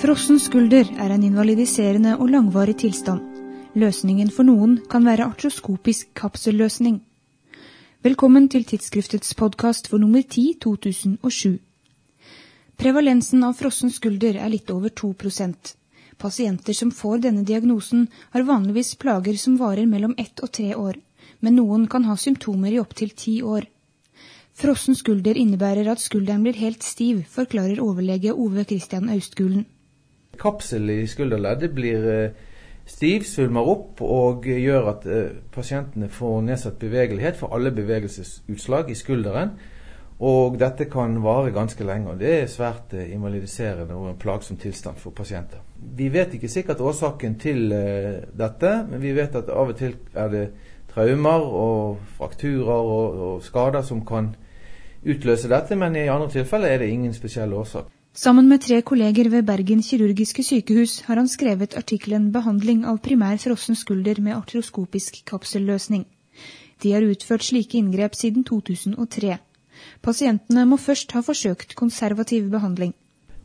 Frossen skulder er en invalidiserende og langvarig tilstand. Løsningen for noen kan være artroskopisk kapselløsning. Velkommen til tidsskriftets podkast for nummer 10 2007. Prevalensen av frossen skulder er litt over 2% Pasienter som får denne diagnosen, har vanligvis plager som varer mellom ett og tre år, men noen kan ha symptomer i opptil ti år. Frossen skulder innebærer at skulderen blir helt stiv, forklarer overlege Ove Christian Austgulen. Kapsel i skulderleddet blir eh, stiv, svulmer opp og gjør at eh, pasientene får nedsatt bevegelighet for alle bevegelsesutslag i skulderen. Og dette kan vare ganske lenge, og det er svært eh, invalidiserende og en plagsom tilstand for pasienter. Vi vet ikke sikkert årsaken til dette, men vi vet at av og til er det traumer og frakturer og, og skader som kan utløse dette, men i andre tilfeller er det ingen spesiell årsak. Sammen med tre kolleger ved Bergen kirurgiske sykehus har han skrevet artikkelen 'Behandling av primær frossen skulder med artroskopisk kapselløsning'. De har utført slike inngrep siden 2003. Pasientene må først ha forsøkt konservativ behandling.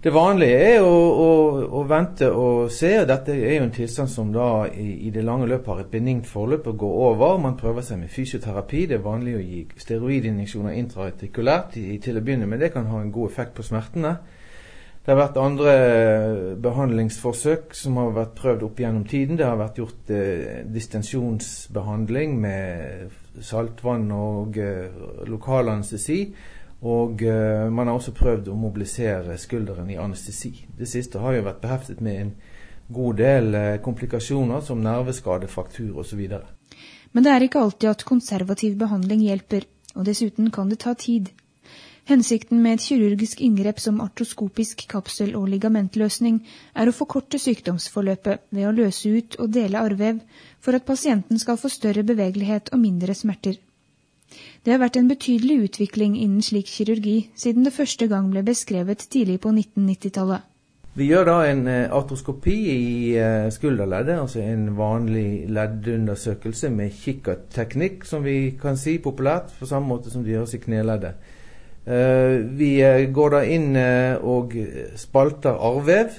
Det vanlige er å, å, å, vente og se. Dette er jo en tilstand som da i, i det lange løpet har et benignt forløp og går over. Man prøver seg med fysioterapi. Det er vanlig å gi steroidinjeksjoner intraartikulært til å begynne med. Det kan ha en god effekt på smertene. Det har vært andre behandlingsforsøk som har vært prøvd opp gjennom tiden. Det har vært gjort eh, distensjonsbehandling med saltvann og eh, lokal anestesi. Og eh, man har også prøvd å mobilisere skulderen i anestesi. Det siste har jo vært beheftet med en god del uh, komplikasjoner som nerveskade, fraktur osv. Men det er ikke alltid at konservativ behandling hjelper, og dessuten kan det ta tid. Hensikten med et kirurgisk inngrep som artroskopisk kapsel- og ligamentløsning er å forkorte sykdomsforløpet ved å løse ut og dele arrvev for at pasienten skal få større bevegelighet og mindre smerter. Det har vært en betydelig utvikling innen slik kirurgi siden det første gang ble beskrevet tidlig på 1990-tallet. Vi gjør da en uh, artroskopi i uh, skulderleddet, altså en vanlig leddundersøkelse med kikkertteknikk, som vi kan si populært, på samme måte som det gjøres i kneleddet. Uh, vi går da inn og spalter arrvev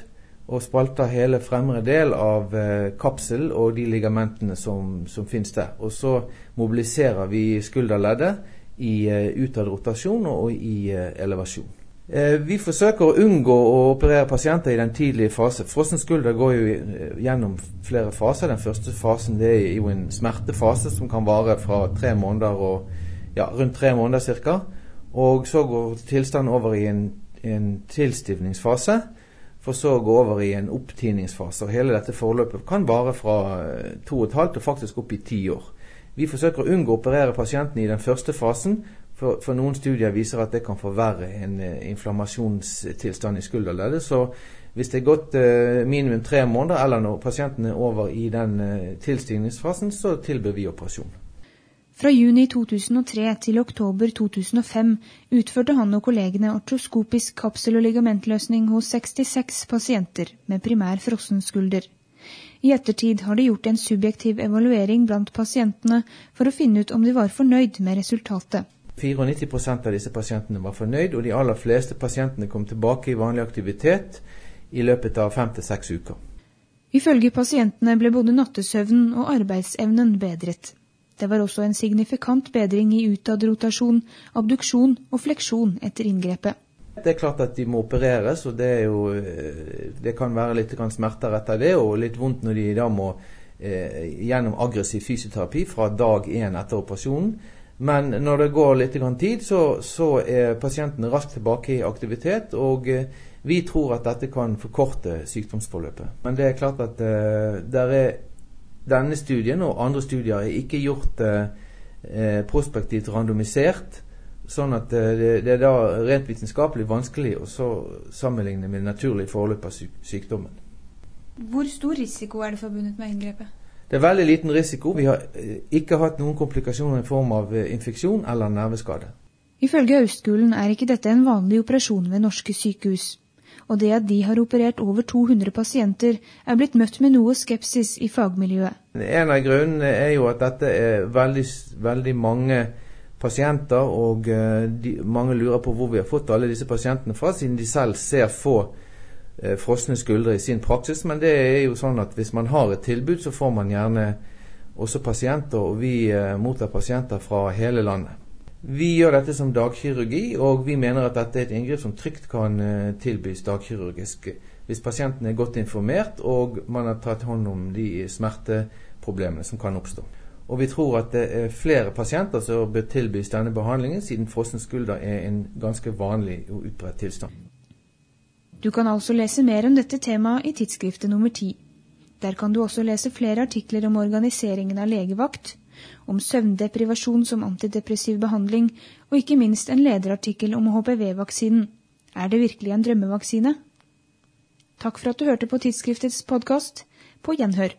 og spalter hele fremre del av kapsel og de ligamentene som, som finnes der. Og så mobiliserer vi skulderleddet i eh, utad rotasjon og i eh, elevasjon. Eh, vi forsøker å unngå å operere pasienter i den tidlige fase. Frossen skulder går jo eh, gjennom flere faser. Den første fasen det er jo en smertefase som kan vare fra tre måneder og ja, rundt tre måneder ca. Og så går tilstanden over i en, en tilstivningsfase for så å gå over i en opptiningsfase. Og hele dette forløpet kan vare fra eh, to og et halvt og faktisk opp i ti år. Vi forsøker å unngå å operere pasienten i den første fasen, for, for, noen studier viser at det kan forverre en uh, inflammasjonstilstand i skulderleddet. Så hvis det er gått uh, minimum tre måneder, eller når pasienten er over i den uh, tilstigningsfasen, så tilbyr vi operasjon. Fra juni 2003 til oktober 2005 utførte han og kollegene artroskopisk kapsel- og ligamentløsning hos 66 pasienter med primær frossen skulder. I ettertid har de gjort en subjektiv evaluering blant pasientene for å finne ut om de var fornøyd med resultatet. 94% av disse pasientene var fornøyd, og de aller fleste pasientene kom tilbake i vanlig aktivitet i løpet av fem til seks uker. Ifølge pasientene ble både nattesøvnen og arbeidsevnen bedret. Det var også en signifikant bedring i utadrotasjon, abduksjon og fleksjon etter inngrepet. Det er klart at de må opereres, og det, jo, eh, det kan være litt smerter etter det, og litt vondt når de da må eh, gjennom aggressiv fysioterapi fra dag én etter operasjonen. Men når det går litt tid, så, så er pasienten raskt tilbake i aktivitet. Og eh, vi tror at dette kan forkorte sykdomsforløpet. Men det er klart at eh, det er denne studien og andre studier er ikke gjort eh, eh, prospektivt randomisert. Sånn at eh, det, det, er da rent vitenskapelig vanskelig å sammenligne med naturlig forløp av sykdommen. Hvor stor risiko er det forbundet med inngrepet? Det er veldig liten risiko. Vi har eh, ikke hatt noen komplikasjoner i form av infeksjon eller nerveskade. Ifølge Austgulen er ikke dette en vanlig operasjon ved norske sykehus og det at de har operert over 200 pasienter, er blitt møtt med noe skepsis i fagmiljøet. En av grunnene er jo at dette er veldig, veldig mange pasienter, og eh, de, mange lurer på hvor vi har fått alle disse pasientene fra, siden de selv ser få eh, frosne skuldre i sin praksis, men det er jo sånn at hvis man har et tilbud, så får man gjerne også pasienter, og vi eh, mottar pasienter fra hele landet. Vi gjør dette som dagkirurgi, og vi mener at dette er et inngrep som trygt kan eh, tilbys dagkirurgisk hvis pasienten er godt informert og man har tatt hånd om de smerteproblemene som kan oppstå. Og vi tror at det er flere pasienter som bør tilbys denne behandlingen, siden frossen skulder er en ganske vanlig og utbredt tilstand. Du kan altså lese mer om dette temaet i tidsskriftet nummer ti. Der kan du også lese flere artikler om organiseringen av legevakt, om søvndeprivasjon som antidepressiv behandling, og ikke minst en lederartikkel om HPV-vaksinen. Er det virkelig en drømmevaksine? Takk for at du hørte på tidsskriftets podkast. På gjenhør.